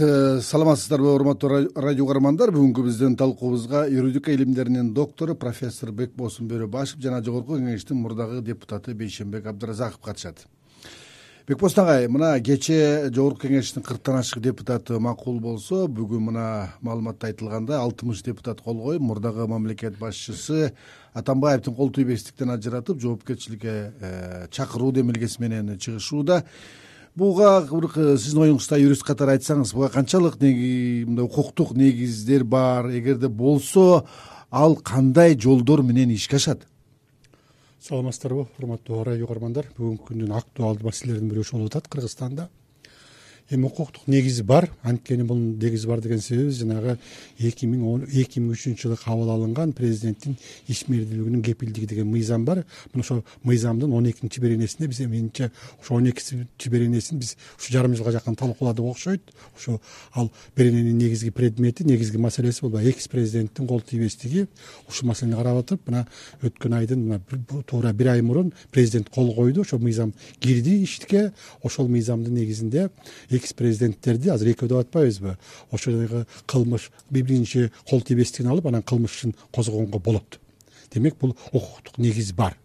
э, саламатсыздарбы урматтуу радио угармандар? Бүгүнкү биздин талкуубузга юридика илимдеринин доктору профессор бекболсун бөрөбашев жана жогорку кеңештин мурдагы депутаты бейшенбек абдыразаков катышат. Бекболсун агай мына кечээ жогорку кеңештин кырктан ашык депутаты макул болсо бүгүн мына маалыматта айтылгандай алтымыш депутат кол коюп мурдагы мамлекет башчысы атамбаевдин кол тийбестиктен ажыратып жоопкерчиликке э, чакыруу демилгеси менен чыгышууда буга сиздин оюңузда юрист катары айтсаңыз буга канчалык мындай укуктук негиздер бар эгерде болсо ал кандай жолдор менен ишке ашат? Саламатсыздарбы урматтуу радио угармандар бүгүнкү күндүн актуалдуу маселелеринин бири ошол болуп атат кыргызстанда эми укуктук негизи бар. Анткени бул негиз бар деген себеби жанагы эки миң он эки миң үчүнчү жылы кабыл алынган президенттин ишмердүүлүгүнүн кепилдиги деген мыйзам бар. Мына ошол мыйзамдын он экинчи беренесинде биз менимче ошо он экинчи беренесин биз ушу жарым жылга жакын талкууладык окшойт. Ошо ал берененин негизги предмети негизги маселеси бул баягы экс президенттин кол тийбестиги. Ушул маселени карап атып мына өткөн айдын мына туура бир ай мурун президент кол койду. Ошол мыйзам кирди ишке. Ошол мыйзамдын негизинде экс президенттерди азыр экөө деп атпайбызбы? Ошодогу кылмыш биринчи кол тийбестигин алып анан кылмыш ишин козгогонго болот. Демек бул укуктук негиз бар.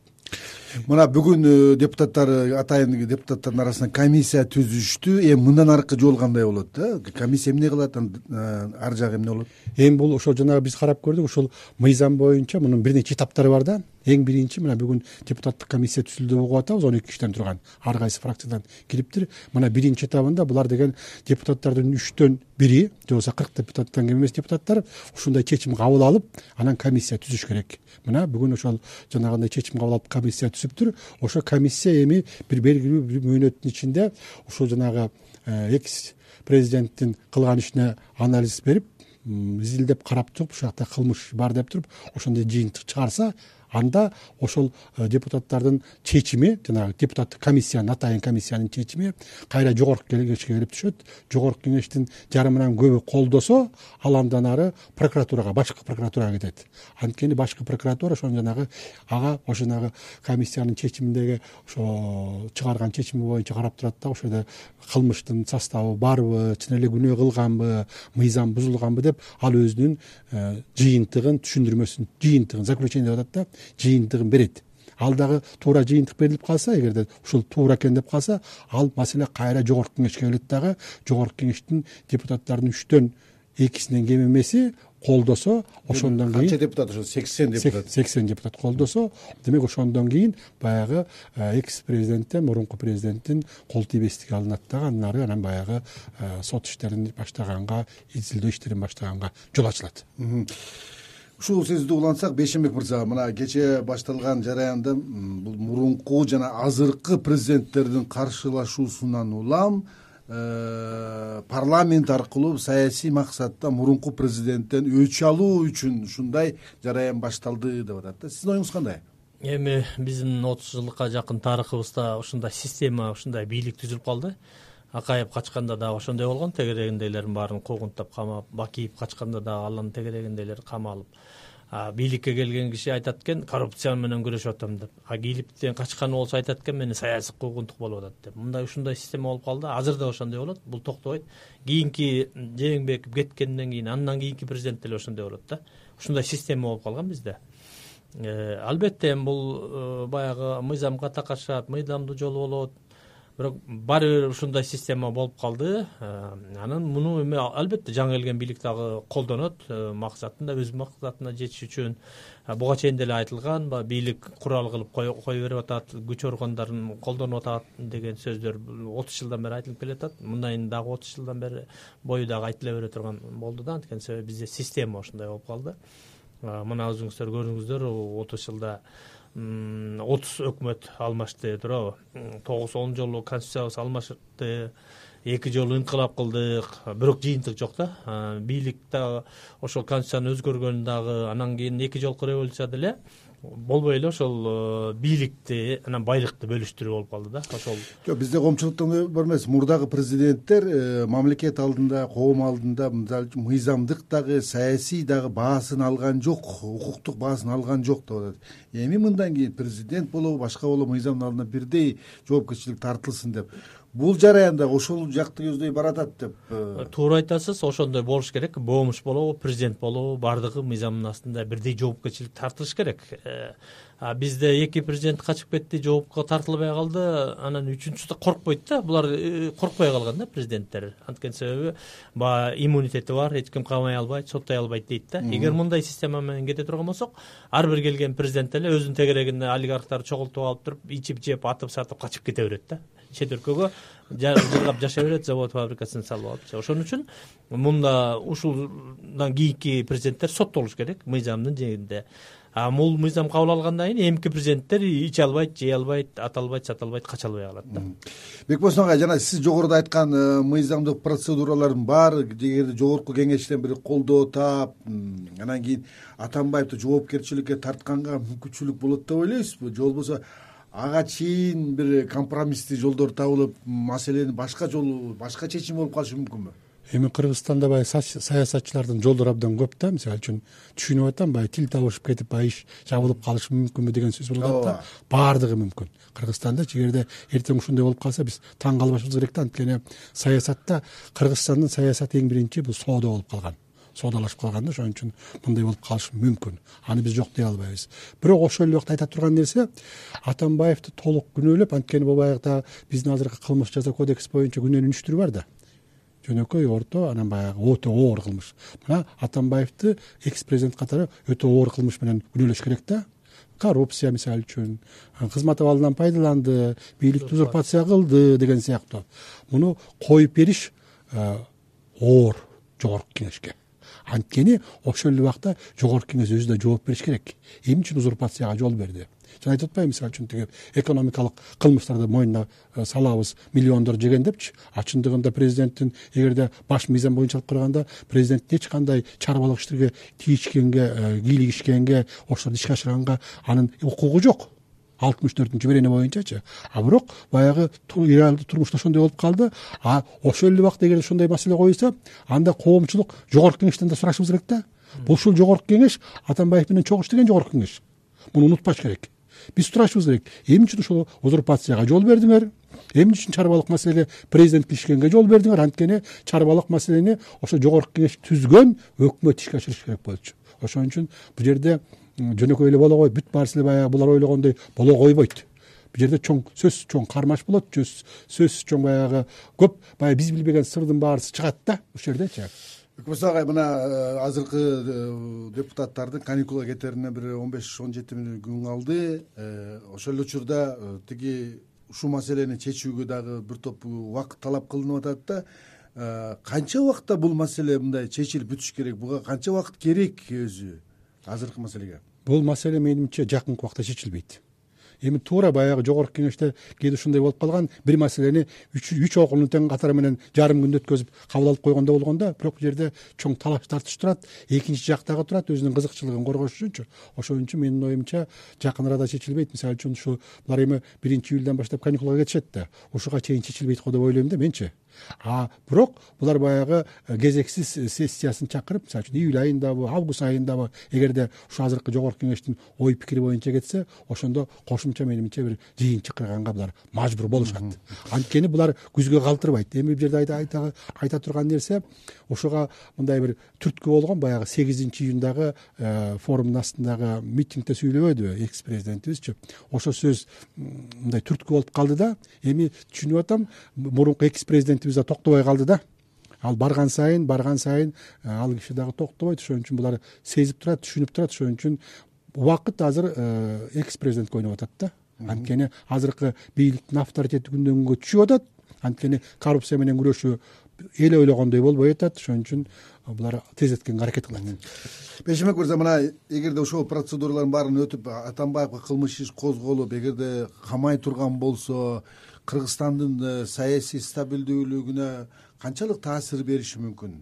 Мына бүгүн э, депутаттар атайын депутаттардын арасында комиссия түзүштү эми мындан аркы жол кандай болот комиссия эмне кылат анан э, ар жагы эмне болот? Эми бул ошол жанагы биз карап көрдүк ушул мыйзам боюнча мунун бир нече этаптары бар да эң биринчи мына бүгүн депутаттык комиссия түзүлдү деп угуп атабыз он эки кишиден турган. Ар кайсы фракциядан кириптир мына биринчи этабында булар деген депутаттардын үчтөн бири же болбосо кырк депутаттан кем эмес депутаттар ушундай чечим кабыл алып анан комиссия түзүш керек. Мына бүгүн ошол жанагындай чечим кабыл алып комиссия түзүптүр ошол комиссия эми бир белгилүү бир мөөнөттүн ичинде ушул жанагы э, экс президенттин кылган ишине анализ берип изилдеп карап туруп ушул жакта кылмыш бар деп туруп ошондой жыйынтык чыгарса анда ошол э, депутаттардын чечими жанагы депутаттык комиссиянын атайын комиссиянын чечими кайра жогорку кеңешке келип түшөт. Жогорку кеңештин жарымынан көбү колдосо ал андан ары прокуратурага башкы прокуратурага кетет. Анткени башкы прокуратура ошону жанагы ага ошо жанагы комиссиянын чечиминдеги ошо чыгарган чечими боюнча карап турат да ошодо кылмыштын составы барбы чын эле күнөө кылганбы мыйзам бузулганбы деп ал өзүнүн э, жыйынтыгын түшүндүрмөсүн жыйынтыгын заключение деп атат да жыйынтыгын берет. Ал дагы туура жыйынтык берилип калса эгерде ушул туура экен деп калса ал маселе кайра жогорку кеңешке келет дагы жогорку кеңештин депутаттарынын үчтөн экисинен кем эмеси колдосо ошондон кийин канча депутат ошо сексен депутат. Сексен депутат колдосо демек ошондон кийин баягы э, экс президенттен мурунку президенттин кол тийбестиги алынат дагы андан ары анан баягы э, сот иштерин баштаганга изилдөө иштерин баштаганга жол ачылат ушул сөздү улантсак бейшенбек мырза мына кечээ башталган жараянда бул мурунку жана азыркы президенттердин каршылашуусунан улам э, парламент аркылуу саясий максатта мурунку президенттен өч алуу үчүн ушундай жараян башталды деп атат да. Сиздин оюңуз кандай? Эми биздин отуз жылга жакын тарыхыбызда ушундай система ушундай бийлик түзүлүп калды акаев качканда дагы ошондой болгон тегерегиндейлердин баарын куугунтап камап бакиев качканда дагы алардын тегерегиндейлери камалып бийликке келген киши айтат экен коррупция менен күрөшүп атам деп. А кийиптен качканы болсо айтат экен мени саясий куугунтук болуп атат деп. Мындай ушундай система болуп калды. Азыр да ошондой болот. Бул токтобойт. Кийинки жээнбеков кеткенден кийин андан кийинки президент деле ошондой болот да. Ушундай система болуп калган бизде. Э, албетте эми бул э, баягы мыйзамга такашат мыйзамдуу жолу болот бирок баары бир ушундай система болуп калды. Э, анан муну эми албетте жаңы келген бийлик дагы колдонот. Э, максатында өз максатына жетиш үчүн э, буга чейин деле айтылган баягы бийлик курал кылып кое берип атат күч органдарын колдонуп атат деген сөздөр отуз жылдан бери айтылып келеатат мындайын дагы отуз жылдан бери бою дагы айтыла бере турган болду да. Анткени себеби бизде система ушундай болуп калды. Мына өзүңүздөр көрдүңүздөр отуз жылда отуз өкмөт алмашты туурабы. Тогуз он жолу конституциябыз алмашты эки жолу инкылап кылдык. Бирок жыйынтык жок да. Бийлик дагы ошол конституцияны өзгөргөн дагы анан кийин эки жолку революция деле болбой эле ошол э, бийликти анан байлыкты бөлүштүрүү болуп калды да ошол. Жок бизде коомчулукта бар эмес мурдагы президенттер э, мамлекет алдында коом алдында мисалы үчүн мыйзамдык дагы саясий дагы баасын алган жок укуктук баасын алган жок деп атат. Эми мындан кийин президент болобу башка болобу мыйзамдын алдында бирдей жоопкерчилик тартылсын деп бул жараянда ошол жакты көздөй баратат деп э, туура айтасыз ошондой болуш керек. Бомуш болобу президент болобу баардыгы мыйзамдын астында бирдей жоопкерчилик тартылыш керек. Э, бизде эки президент качып кетти жоопко тартылбай калды. Анан үчүнчүсү да коркпойт да. Булар э, коркпой калган да президенттер. Анткени себеби баягы иммунитети бар эч ким камай албайт соттой албайт дейт да. Эгер мындай система менен кете турган болсок ар бир келген президент эле өзүнүн тегерегинде олигархтарды чогултуп алып туруп ичип жеп атып сатып качып кете берет да чет өлкөгө жыргап жашай берет завод фабрикасын салып алыпчы ошон үчүн мында ушулдан кийинки президенттер соттолуш керек мыйзамдын жээгинде. Бул мыйзам кабыл алгандан кийин эмки президенттер иче албайт жей албайт ата албайт сата албайт кача албай калат да. Бекбосун агай жана сиз жогоруда айткан э, мыйзамдык процедуралардын баары эгерде жогорку кеңештен бир колдоо таап анан кийин атамбаевди жоопкерчиликке тартканга мүмкүнчүлүк болот деп ойлойсузбу? Же болбосо ага чейин бир компромисстик жолдор табылып маселени башка жолу башка чечим болуп калышы мүмкүнбү? Эми кыргызстанда баягы саясатчылардын жолдору абдан көп да. Мисалы үчүн түшүнүп атам баягы тил табышып кетип баягы иш жабылып калышы мүмкүнбү деген сөз болуп атат да баардыгы мүмкүн. Кыргызстандачы эгерде эртең ушундай болуп калса биз таң калбашыбыз керек да. Анткени саясатта кыргызстандын саясаты эң биринчи бул соода болуп калган соодалашып калган да ошон үчүн мындай болуп калышы мүмкүн. Аны биз жок дей албайбыз. Бирок ошол эле убакта айта турган нерсе атамбаевди толук күнөөлөп анткени бул баягы биздин азыркы кылмыш жаза кодекси боюнча күнөөнүн үч түрү бар да. Жөнөкөй орто анан баягы өтө оор кылмыш. Мына атамбаевди экс президент катары өтө оор кылмыш менен күнөөлөш керек да. Коррупция мисалы үчүн кызмат абалынан пайдаланды бийликти узурпация кылды деген сыяктуу. Муну коюп бериш оор жогорку кеңешке анткени ошол эле убакта жогорку кеңеш өзү да жооп бериш керек. Эмне үчүн узурпацияга жол берди. Жана айтып атпаймынбы мисалы үчүн тиги экономикалык кылмыштарды мойнуна э, салабыз миллиондор жеген депчи. А чындыгында президенттин эгерде баш мыйзам боюнча алып караганда президенттин эч кандай чарбалык иштерге тийишкенге э, кийлигишкенге ошолорду ишке ашырганга анын укугу жок алтымыш төртүнчү берене боюнчачы. А бирок баягы реалдуу турмушта ошондой болуп калды. А ошол эле убакта эгерде ушундай маселе коюлса анда коомчулук жогорку кеңештен да сурашыбыз керек да. Бул ушул жогорку кеңеш атамбаев менен чогуу иштеген жогорку кеңеш. Муну унутпаш керек. Биз сурашыбыз керек. Эмне үчүн ушул узурпацияга жол бердиңер. Эмне үчүн чарбалык маселеге президент киришкенге жол бердиңер. Анткени чарбалык маселени ошо жогорку кеңеш түзгөн өкмөт ишке ашырыш керек болчу. Ошон үчүн бул жерде жөнөкөй эле боло койбойт баарысы эле баягы булар ойлогондой боло койбойт. Бул жерде чоң сөзсүз чоң кармаш болот сөзсүз чоң баягы көп. Баягы биз билбеген сырдын баарысы чыгат да ушул жердечи бекбосун агай мына э, азыркы э, депутаттардын каникулга кетерине бир он беш он жети күн калды. Э, ошол эле учурда тиги ушул маселени чечүүгө дагы бир топ убакыт талап кылынып атат да. Канча убакытта бул маселе мындай чечилип бүтүш керек? Буга канча убакыт керек өзү азыркы маселеге. Бул маселе менимче жакынкы убакта чечилбейт. Эми туура баягы жогорку кеңеште кээде ушундай болуп калган бир маселени үч окуууну тең катары менен жарым күндө өткөзүп кабыл алып койгондо болгон да бирок бул жерде чоң талаш тартыш турат экинчи жак дагы турат өзүнүн кызыкчылыгын коргош үчүнчү ошон үчүн менин оюмча жакын арада чечилбейт. Мисалы үчүн ушу булар эми биринчи июлдан баштап каникулга кетишет да ушуга чейин чечилбейт го деп ойлойм да менчи а бирок булар баягы э, кезексиз сессиясын чакырып мисалы үчүн июль айындабы август айындабы эгерде ушул азыркы жогорку кеңештин ой пикири боюнча кетсе ошондо кошумча менимче бир жыйын чакырганга булар мажбур болушат анткени булар күзгө калтырбайт. Эми бул жерде айта турган нерсе ушуга мындай бир түрткү болгон баягы сегизинчи июндагы э, форумдун астындагы митингде сүйлөбөдүбү экс президентибизчи ошол сөз мындай түрткү болуп калды да эми түшүнүп атам мурунку экс президент токтобой калды да. Ал барган сайын барган сайын э, ал киши дагы токтобойт ошон үчүн булар сезип турат түшүнүп турат ошон үчүн убакыт азыр э, экс президентке ойноп атат да. Анткени азыркы бийликтин авторитети күндөн күнгө түшүп атат анткени коррупция менен күрөшүү эл ойлогондой болбой атат ошон үчүн булар тездеткенге аракет кылат. Бейшенбек мырза мына эгерде ошол процедуралардын баарын өтүп атамбаевге кылмыш иш козголуп эгерде камай турган болсо кыргызстандын э, саясий стабилдүүлүгүнө канчалык таасир бериши мүмкүн?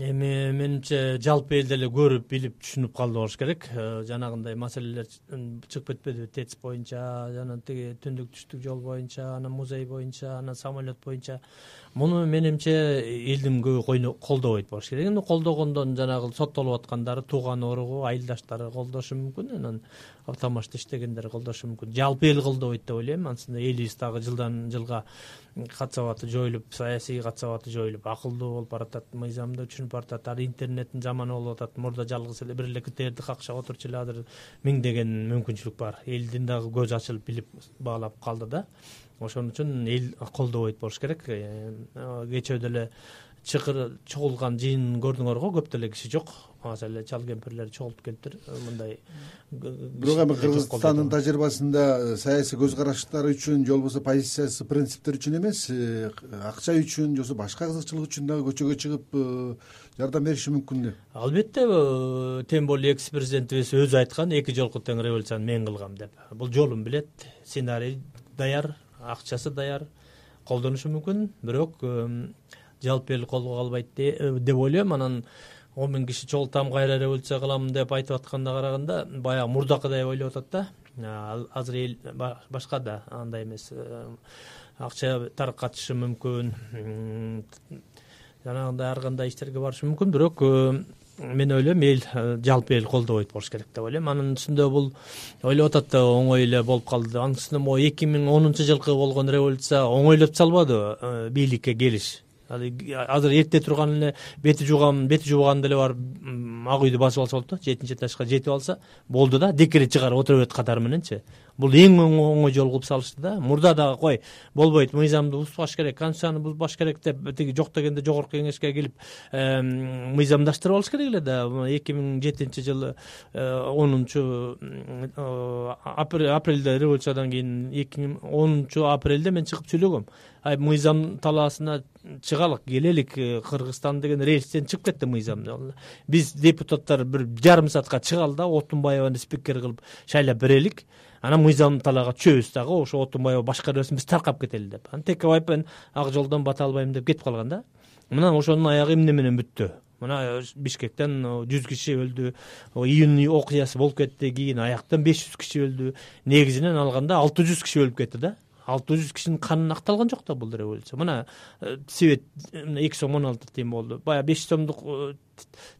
Эми менимче жалпы эл деле көрүп билип түшүнүп калды болуш керек. Э, жанагындай маселелер чыгып кетпедиби? Тэц боюнча жана тиги түндүк түштүк жол боюнча анан музей боюнча анан самолет боюнча. Муну менимче элдин көбү колдобойт болуш керек. Эми колдогондон жанагы соттолуп аткандары тууган уругу айылдаштары колдошу мүмкүн. Анан автомашта иштегендер колдошу мүмкүн. Жалпы эл колдобойт деп ойлойм. Антсында элибиз дагы жылдан жылга кат сабаты жоюлуп саясий кат сабаты жоюлуп акылдуу болуп баратат мыйзамдуу түшүнүп баратат ар интернеттин заманы болуп атат мурда жалгыз эле бир эле ктрди какшап отурчу эле азыр миңдеген мүмкүнчүлүк бар. Элдин дагы көзү ачылып билип баалап калды да. Ошон үчүн эл колдобойт болуш керек. Э, кечээ деле чыкыр чогулган жыйын көрдүңөр го көп деле киши жок эле чал кемпирлер чогултуп келиптир. Э, мындай бирок эми кыргызстандын тажрыйбасында э, саясий көз караштары үчүн же болбосо позициясы принциптери үчүн эмес э, акча үчүн же болбосо башка кызыкчылык үчүн дагы көчөгө чыгып жардам бериши мүмкүн да албетте тем более экс президентибиз өзү айткан эки жолку тең революцияны мен кылгам деп. Бул жолун билет сценарий даяр акчасы даяр колдонушу мүмкүн. Бирок жалпы эл колго албайт деп ойлойм. Анан он миң киши чогултам кайра революция кылам деп айтып атканына караганда баягы мурдакыдай ойлоп атат да. Азыр эл башка да андай эмес э, акча таркатышы мүмкүн. Жанагындай ар кандай иштерге барышы мүмкүн бирок э, мен ойлойм эл э, жалпы эл колдобойт болуш керек деп ойлойм. Анын үстүндө бул ойлоп атат да оңой эле болуп калды. Анын үстүндө могу эки миң онунчу жылкы болгон революция оңойлоп салбадыбы бийликке келиш азыр эрте турган эле бети жууган бети жуубаганда эле барып ак үйдү басып алса болот да жетинчи этажга жетип алса болду да декрет чыгарып отура берет катары мененчи бул эң оңой жол кылып салышты да. Мурда дагы кой болбойт мыйзамды бузбаш керек конституцияны бузбаш керек деп тиги жок дегенде жогорку кеңешке келип мыйзамдаштырып алыш керек эле да. Эки миң жетинчи жылы э, онунчу апрелде революциядан кийин эки миң онунчу апрелде мен чыгып сүйлөгөм мыйзам талаасына чыгалык келелик э, кыргызстан деген рельстен чыгып кетти мыйзам. Биз депутаттар бир жарым саатка чыгалы да отунбаеваны спикер кылып шайлап берелик. Анан мыйзам талаага түшөбүз дагы ошо отунбаева башкара берсин биз таркап кетели деп. Анан текебаев мен ак жолдон бата албайм деп кетип калган да. Мына ошонун аягы эмне менен бүттү? Мына э, бишкектен жүз киши өлдү июнь окуясы болуп кетти кийин аяктан беш жүз киши өлдү. Негизинен алганда алты жүз киши өлүп кетти да алты жүз кишинин канын акталган жок да бул революция мына э, свет эки сом он алты тыйын болду. Баягы беш сомдук э,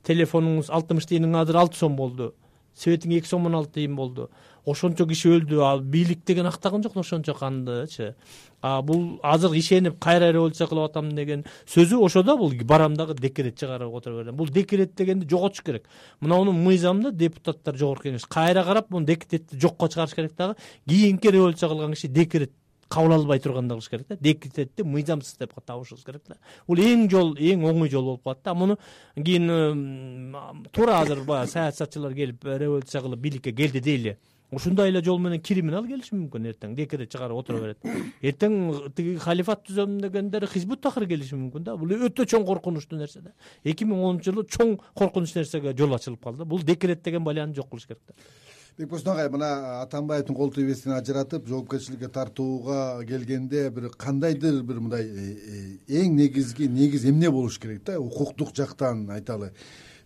телефонуңуз алтымыш тыйыныңыз азыр алты сом болду. Светиң эки сом он алты тыйын болду. Ошончо киши өлдү. Ал бийлик деген актаган жок ошончо кандычы бул азыр ишенип кайра революция кылып атам деген сөзү ошодо бул барам дагы декрет чыгарып отура берем бул декрет дегенди жоготуш керек. Мына мыйзамды депутаттар жогорку кеңеш кайра карап муну декретти жокко чыгарыш керек дагы кийинки революция кылган киши декрет кабыл албай тургандай кылыш керек да. Декретти мыйзамсыз деп табышыбыз керек да. Бул эң жол эң оңой жол болуп калат да. Муну кийин туура азыр баягы саясатчылар келип революция кылып бийликке келди дейли. Ушундай эле жол менен криминал келиши мүмкүн эртең. Декрет чыгарып отура берет. Эртең тиги халифат түзөм дегендер хизбут такыр келиши мүмкүн да. Бул өтө чоң коркунучтуу нерсе да. Эки миң онунчу жылы чоң коркунучтуу нерсеге жол ачылып калды. Бул декрет деген баляны жок кылыш керек да агай мына атамбаевдин кол тийбестен ажыратып жоопкерчиликке тартууга келгенде бир кандайдыр бир мындай э, э, эң негизги негиз эмне болуш керек да? Укуктук жактан айталы.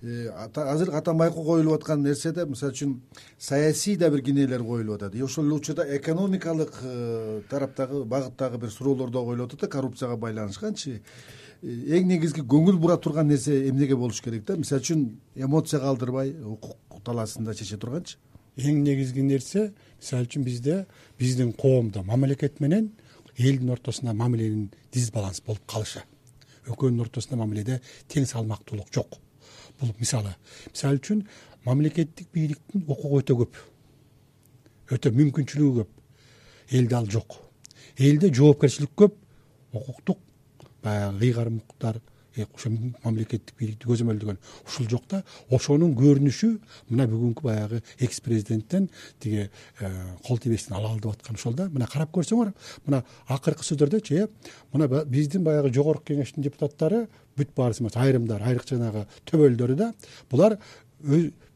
Э, азыр атамбаевго коюлуп аткан нерседе мисалы үчүн саясий да бир кинелер коюлуп атат. И ошол эле учурда экономикалык тараптагы багыттагы бир суроолор да коюлуп атат да коррупцияга байланышканчы. Эң негизги көңүл бура турган нерсе эмнеге болуш керек да? Мисалы үчүн эмоция калтырбай укук талаасында чече турганчы эң негизги нерсе мисалы үчүн бизде биздин коомдо мамлекет менен элдин ортосунда мамиленин дисбаланс болуп калышы. Экөөнүн ортосунда мамиледе тең салмактуулук жок. Бул мисалы мисалы үчүн мамлекеттик бийликтин укугу өтө көп өтө мүмкүнчүлүгү көп. Элде ал жок. Элде жоопкерчилик көп укуктук баягы ыйгарым укуктар ошо мамлекеттик бийликти көзөмөлдөгөн. Ушул жок да ошонун көрүнүшү мына бүгүнкү баягы экс президенттен тиги э, кол тийбестен ала ал деп аткан ошол да. Мына карап көрсөңөр мына акыркы сөздөрдөчү э мына биздин баягы жогорку кеңештин депутаттары бүт баарысы эмес айрымдары айрыкча жанагы төбөлдөрү да. Булар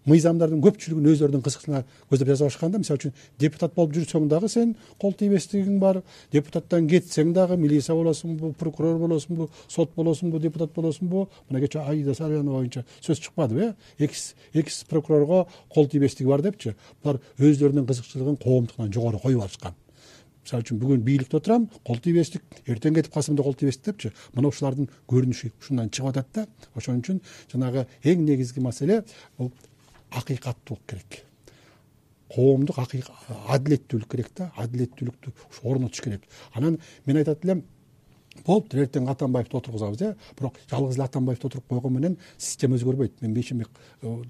мыйзамдардын көпчүлүгүн өздөрүнүн кызыкчылыгына көздөп жаза башкан да. Мисалы үчүн депутат болуп жүрсөң дагы сен кол тийбестигиң бар. Депутаттан кетсең дагы милиция болосуңбу прокурор болосуңбу сот болосуңбу депутат болосуңбу мына кечээ аида сарыянова боюнча сөз чыкпадыбы э экс прокурорго кол тийбестиги бар депчи. Булар өздөрүнүн кызыкчылыгын коомдукунан жогору коюп алышкан. Мисалы үчүн бүгүн бийликте отурам кол тийбестик эртең кетип калсам да кол тийбестик депчи. Мына ушулардын көрүнүшү ушундан чыгып атат да. Ошон үчүн жанагы эң негизги маселе бул акыйкаттуулук керек. Коомдук адилеттүүлүк керек да адилеттүүлүктү орнотуш керек. Анан мен айтат элем болуптур эртең атамбаевди отургузабыз э бирок жалгыз эле атамбаевди отуруп койгон менен система өзгөрбөйт. Мен бейшенбек э,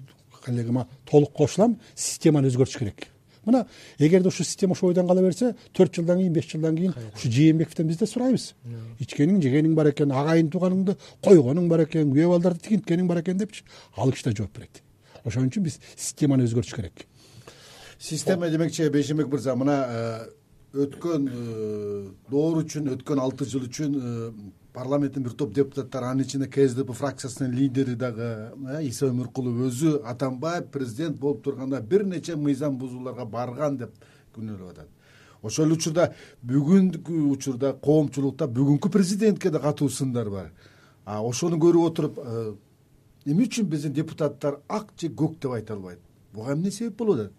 коллегама толук кошулам системаны өзгөртүш керек. Мына эгерде ушул система ушул бойдон кала берсе төрт жылдан кийин беш жылдан кийин ушу жээнбековдон биз да сурайбыз ичкениң жегениң бар экен агайын тууганыңды койгонуң бар экен күйөө балдарды тигинткениң бар экен депчи. Ал киши да жооп берет ошон үчүн биз системаны өзгөртүш керек. Система демекчи бейшенбек мырза мына э, өткөн э, доор үчүн өткөн алты жыл үчүн э, парламенттин бир топ депутаттары анын ичинде ксдп фракциясынын лидери дагы иса өмүркулов өзү атамбаев президент болуп турганда бир нече мыйзам бузууларга барган деп күнөөлөп атат. Ошол эле учурда бүгүнкү учурда коомчулукта бүгүнкү президентке да катуу сындар бар ошону көрүп отуруп эмне үчүн биздин депутаттар ак же көк деп айта албайт. Буга эмне себеп болуп атат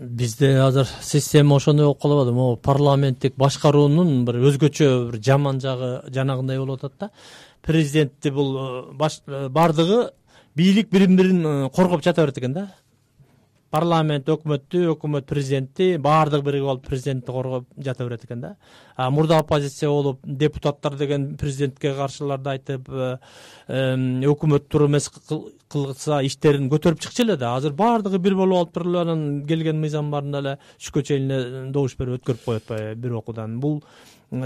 бизде азыр система ошондой болуп атат. Могу парламенттик башкаруунун бир өзгөчө бир жаман жагы жанагындай болуп атат да. Президентти бул э, э, баардыгы бийлик бирин бирин э, коргоп жата берет экен да. Парламент өкмөттү өкмөт президентти баардыгы биригип алып президентти коргоп жата берет экен да мурда оппозиция болуп депутаттар деген президентке каршыларды айтып өкмөт туура эмес кылса иштерин көтөрүп чыкчу эле да. Азыр баардыгы бир болуп алып туруп эле анан келген мыйзам баарын эле түшкө чейин эле добуш берип өткөрүп коет атпайбы бир окуудан бул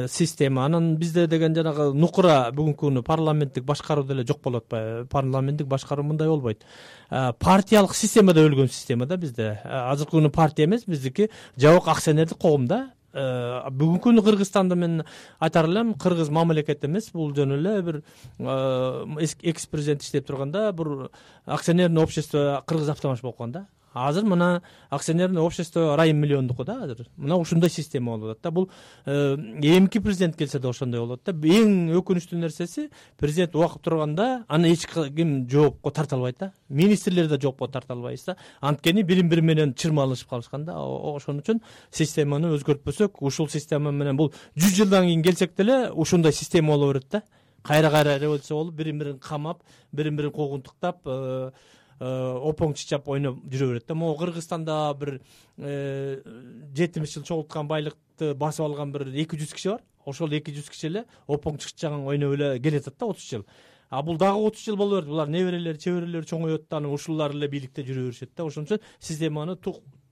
система. Анан бизде деген жанагы нукура бүгүнкү күнү парламенттик башкаруу деле жок болуп атпайбы парламенттик башкаруу мындай болбойт. Партиялык системада өлгөн система да бизде. Азыркы күнү партия эмес биздики жабык акционердик коом да Э, бүгүнкү күнү кыргызстанды мен айтар элем кыргыз мамлекет эмес бул жөн эле бир э, экс президент иштеп турганда бир акционерный общество кыргыз автомаш болуп калган да азыр мына акционерный общество райым миллиондуку да азыр. Мына ушундай система болуп атат да. Бул э, эмки президент келсе да ошондой болот да. Эң өкүнүчтүү нерсеси президент убакыт турганда аны эч ким жоопко тарта албайт да. Министрлер да жоопко тарта албайбыз да. Анткени бирин бири менен чырмалышып калышкан да. Ошон үчүн системаны өзгөртпөсөк ушул система менен бул жүз жылдан кийин келсек деле ушундай система боло берет да. Кайра кайра революция болуп бирин бирин камап бирин бирин куугунтуктап Э, опоң чычап ойноп жүрө берет да. Могу кыргызстанда бир э, жетимиш жыл чогулткан байлыкты басып алган бир эки жүз киши бар. Ошол эки жүз киши эле опоң чычаган ойноп эле келатат да отуз жыл. А бул дагы отуз жыл боло берет. Булар неберелери чеберелери чоңоет да анан ушулар эле бийликте жүрө беришет да. Ошон үчүн системаны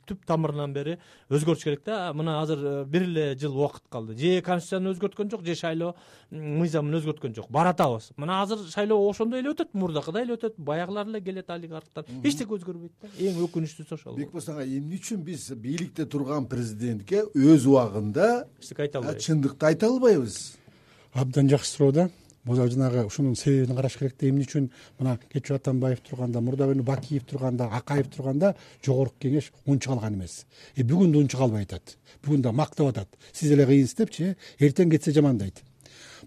түп тамырынан бери өзгөртүш керек да. Мына азыр э, бир эле жыл убакыт калды. Же конституцияны өзгөрткөн жок же шайлоо мыйзамын өзгөрткөн жок. Баратабыз. Мына азыр шайлоо ошондой эле өтөт мурдакыдай эле өтөт. Баягылар эле келет олигархтар. Эчтеке өзгөрбөйт да. Эң өкүнүчтүүсү ошол бекболсун ага эмне үчүн биз бийликте турган президентке өз убагында эчтеке айта албайбыз. чындыкты айта албайбыз? Абдан жакшы суроо да жанагы ушунун себебин караш керек да эмне үчүн мына кечээ атамбаев турганда мурдагы күнү бакиев турганда акаев турганда жогорку кеңеш унчук алган эмес бүгүн да унчук албай атат бүгүн да мактап атат. Сиз эле кыйынсыз депчи э эртең кетсе жамандайт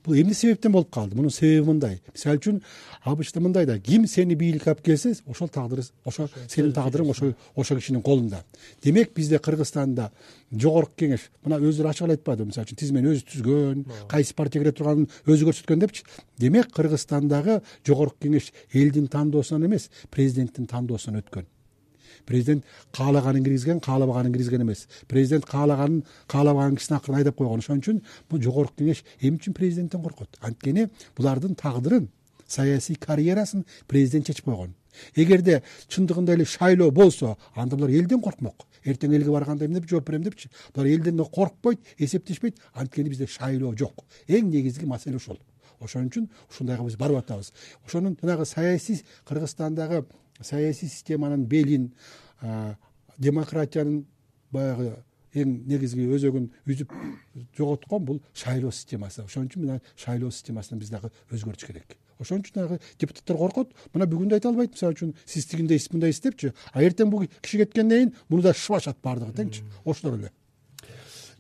бул эмне себептен болуп калды? Мунун себеби мындай? Мисалы үчүн обычно мындай да ким сени бийликке алып келсе ошол тагдыр ошо сенин тагдырың ошо ошол кишинин колунда демек бизде кыргызстанда жогорку кеңеш мына өздөрү ачык эле айтпадыбы? Мисалы үчүн тизмени өзү түзгөн кайсы партия кире турганын өзү көрсөткөн депчи. Демек кыргызстандагы жогорку кеңеш элдин тандоосунан эмес президенттин тандоосунан өткөн президент каалаганын киргизген каалабаганын киргизген эмес. Президент каалаганын каалабаган кишини акырын айдап койгон. Ошон үчүн бул жогорку кеңеш эмне үчүн президенттен коркот. Анткени булардын тагдырын саясий карьерасын президент чечип койгон. Эгерде чындыгында эле шайлоо болсо анда булар элден коркмок. Эртең элге барганда эмне деп жооп берем депчи? Булар элден коркпойт эсептешпейт. Анткени бизде шайлоо жок. Эң негизги маселе ушул. Ошон үчүн ушундайга биз барып атабыз. Ошонун жанагы саясий кыргызстандагы саясий системанын белин демократиянын баягы эң негизги өзөгүн үзүп жоготкон бул шайлоо системасы. Ошон үчүн мына шайлоо системасын биз дагы өзгөртүш керек. Ошон үчүн дагы депутаттар коркот мына бүгүн да айта албайт мисалы үчүн сиз тигиндейсиз мындайсыз депчи а эртең бул киши кеткенден кийин муну да шыбашат баардыгы теңчи. Ошолор эле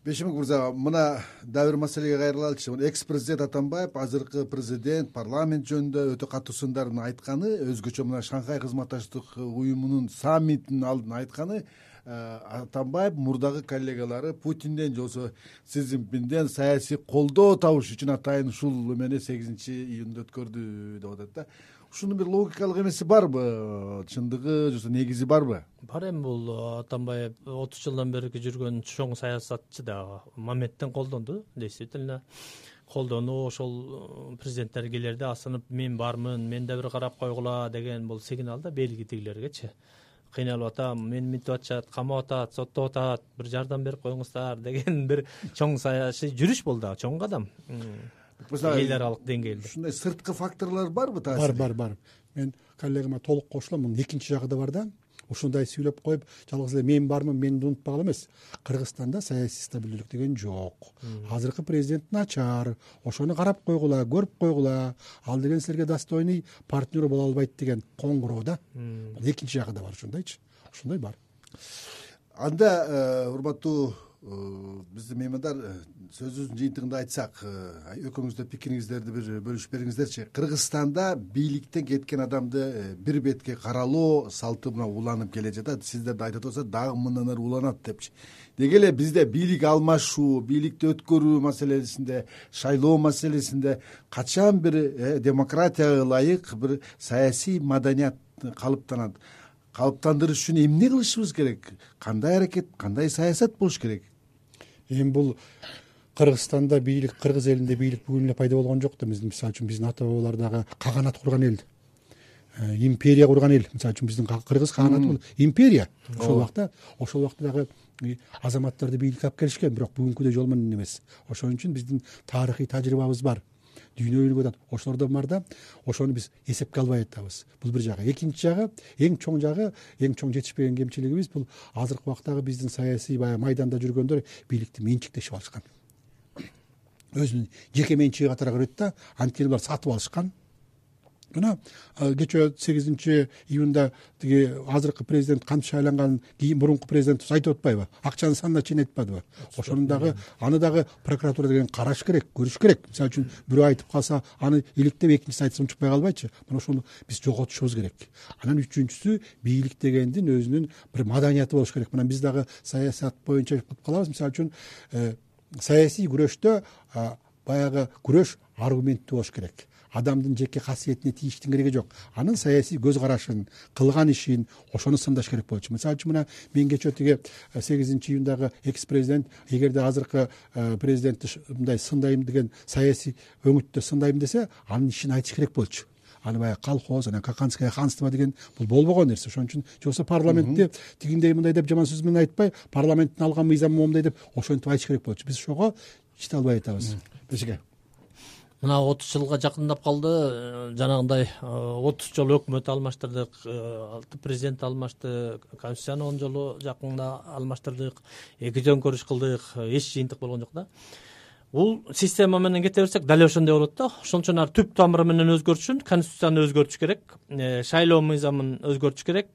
бейшенбек мырза мына дагы бир маселеге кайрылалычы экс президент атамбаев азыркы президент парламент жөнүндө өтө катуу сындарын айтканы өзгөчө мына шанхай кызматташтык уюмунун саммитинин алдын айтканы атамбаев мурдагы коллегалары путинден же болбосо си цзиньпинден саясий колдоо табыш үчүн атайын ушул эмени сегизинчи июнда өткөрдү деп атат да ушунун бир логикалык эмеси барбы? Чындыгы же негизи барбы? Бар эми бул атамбаев отуз жылдан берки жүргөн чоң саясатчы да мамедтен колдонду действительно. Колдонуу ошол президенттер келерде асынып мен бармын мен да бир карап койгула деген бул сигнал да белги тигилергечи. Кыйналып атам мени мынтип атышат камап атат соттоп атат бир жардам берип коюңуздар деген бир чоң саясий жүрүш бул дагы чоң кадам эл аралык деңгээлде. ушундай сырткы факторлор барбы таасири бар бар бар. Мен коллегама толук кошулам мунун экинчи жагы да бар да. Ушундай сүйлөп коюп жалгыз эле мен бармын мени унутпагыла эмес. Кыргызстанда саясий стабилдүүлүк деген жок. Азыркы президент начар. Ошону карап койгула көрүп койгула. Ал деген силерге достойный партнер боло албайт деген коңгуроо да. Бул экинчи жагы да бар ошондойчу ушундай бар. Анда э, урматтуу биздин меймандар э, сөзүбүздүн жыйынтыгында айтсак э, экөөңүз да пикириңиздерди бир бөлүшүп бериңиздерчи кыргызстанда бийликтен кеткен адамды бир бетке каралоо салты мына уланып келе жатат. Сиздер да айтып атасыздар дагы мындан ары уланат депчи. Деги эле бизде бийлик алмашуу бийликти өткөрүү маселесинде шайлоо маселесинде качан бир демократияга ылайык бир саясий маданият калыптанат. Калыптандырыш үчүн эмне кылышыбыз керек? Кандай аракет кандай саясат болуш керек эми бул кыргызстанда бийлик кыргыз элинде бийлик бүгүн эле пайда болгон жок да биздин. Мисалы үчүн биздин ата бабалар дагы каганат курган эл. Э, империя курган эл. Мисалы үчүн биздин кыргыз каганаты бул. Империя. Ошол убакта ошол убакта дагы азаматтарды бийликке алып келишкен. Бирок бүгүнкүдөй жол менен эмес. Ошон үчүн биздин тарыхый тажрыйбабыз бар дүйнө өнүгүп атат. Ошолордон бар да ошону биз эсепке албай атабыз. Бул бир жагы. Экинчи жагы эң чоң жагы эң чоң жетишпеген кемчилигибиз бул азыркы убактагы биздин саясий баягы майданда жүргөндөр бийликти менчиктешип алышкан. Өзүнүн жеке менчиги катары көрөт да анткени булар сатып алышкан мына кечээ сегизинчи июнда тиги азыркы президент кантип шайланганын кийин мурунку президентибиз айтып атпайбы акчанын санына чейин айтпадыбы ошону дагы аны дагы прокуратура деген караш керек көрүш керек. Мисалы үчүн бирөө айтып калса аны иликтеп экинчиси айтса унчукпай калбайчы. Мына ошону биз жоготушубуз керек. Анан үчүнчүсү бийлик дегендин өзүнүн бир маданияты болуш керек. Мына биз дагы саясат боюнча кылып калабыз. Мисалы үчүн э, саясий күрөштө баягы күрөш аргументтүү болуш керек адамдын жеке касиетине тийиштин кереги жок. Анын саясий көз карашын кылган ишин ошону сындаш керек болчу. Мисалы үчүн мына мен кечээ тиги э, сегизинчи июндагы экс президент эгерде азыркы э, президентти мындай сындайм деген саясий өңүттө сындайм десе анын ишин айтыш керек болчу. Аны баягы колхоз анан каканское ханство деген бул болбогон нерсе. Ошон үчүн же болбосо парламентти тигиндей мындай деп жаман сөз менен айтпай парламенттин алган мыйзамы момундай деп ошентип айтыш керек болчу. Биз ошого чете албай атабыз. Бешеке мына отуз жылга жакындап калды. Э, жанагындай э, отуз жолу өкмөт алмаштырдык э, алты президент алмашты конституцияны он жолу жакында алмаштырдык эки төңкөрүш кылдык эч жыйынтык болгон жок да. Бул система менен кете берсек дал ошондой болот да. Ошон үчүн ар түп тамыры менен өзгөртүш үчүн конституцияны өзгөртүш керек шайлоо мыйзамын өзгөртүш керек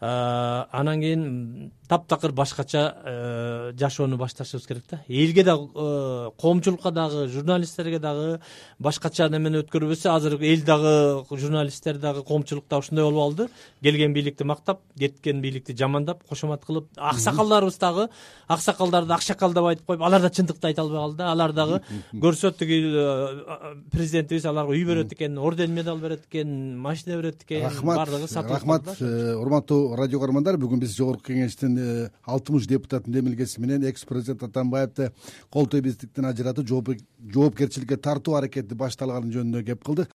анан кийин таптакыр башкача э, жашоону башташыбыз керек да. Элге дагы э, коомчулукка дагы журналисттерге дагы башкача немени өткөрбөсө азыр эл дагы журналисттер дагы коомчулук дагы ушундай болуп алды. Келген бийликти мактап кеткен бийликти жамандап кошомат кылып аксакалдарыбыз дагы аксакалдарды акшакал деп айтып коюп алар да чындыкты айта албай калды да. Алар дагы көрсө тиги э, президентибиз аларга үй берет экен орден медаль берет экен машина берет экен рахмат рахмат урматтуу радио каармандар бүгүн биз жогорку кеңештин Э, алтымыш депутаттын демилгеси менен экс президент атамбаевди кол тийбестиктен ажыратып жоопкерчиликке тартуу аракети башталганы жөнүндө кеп кылдык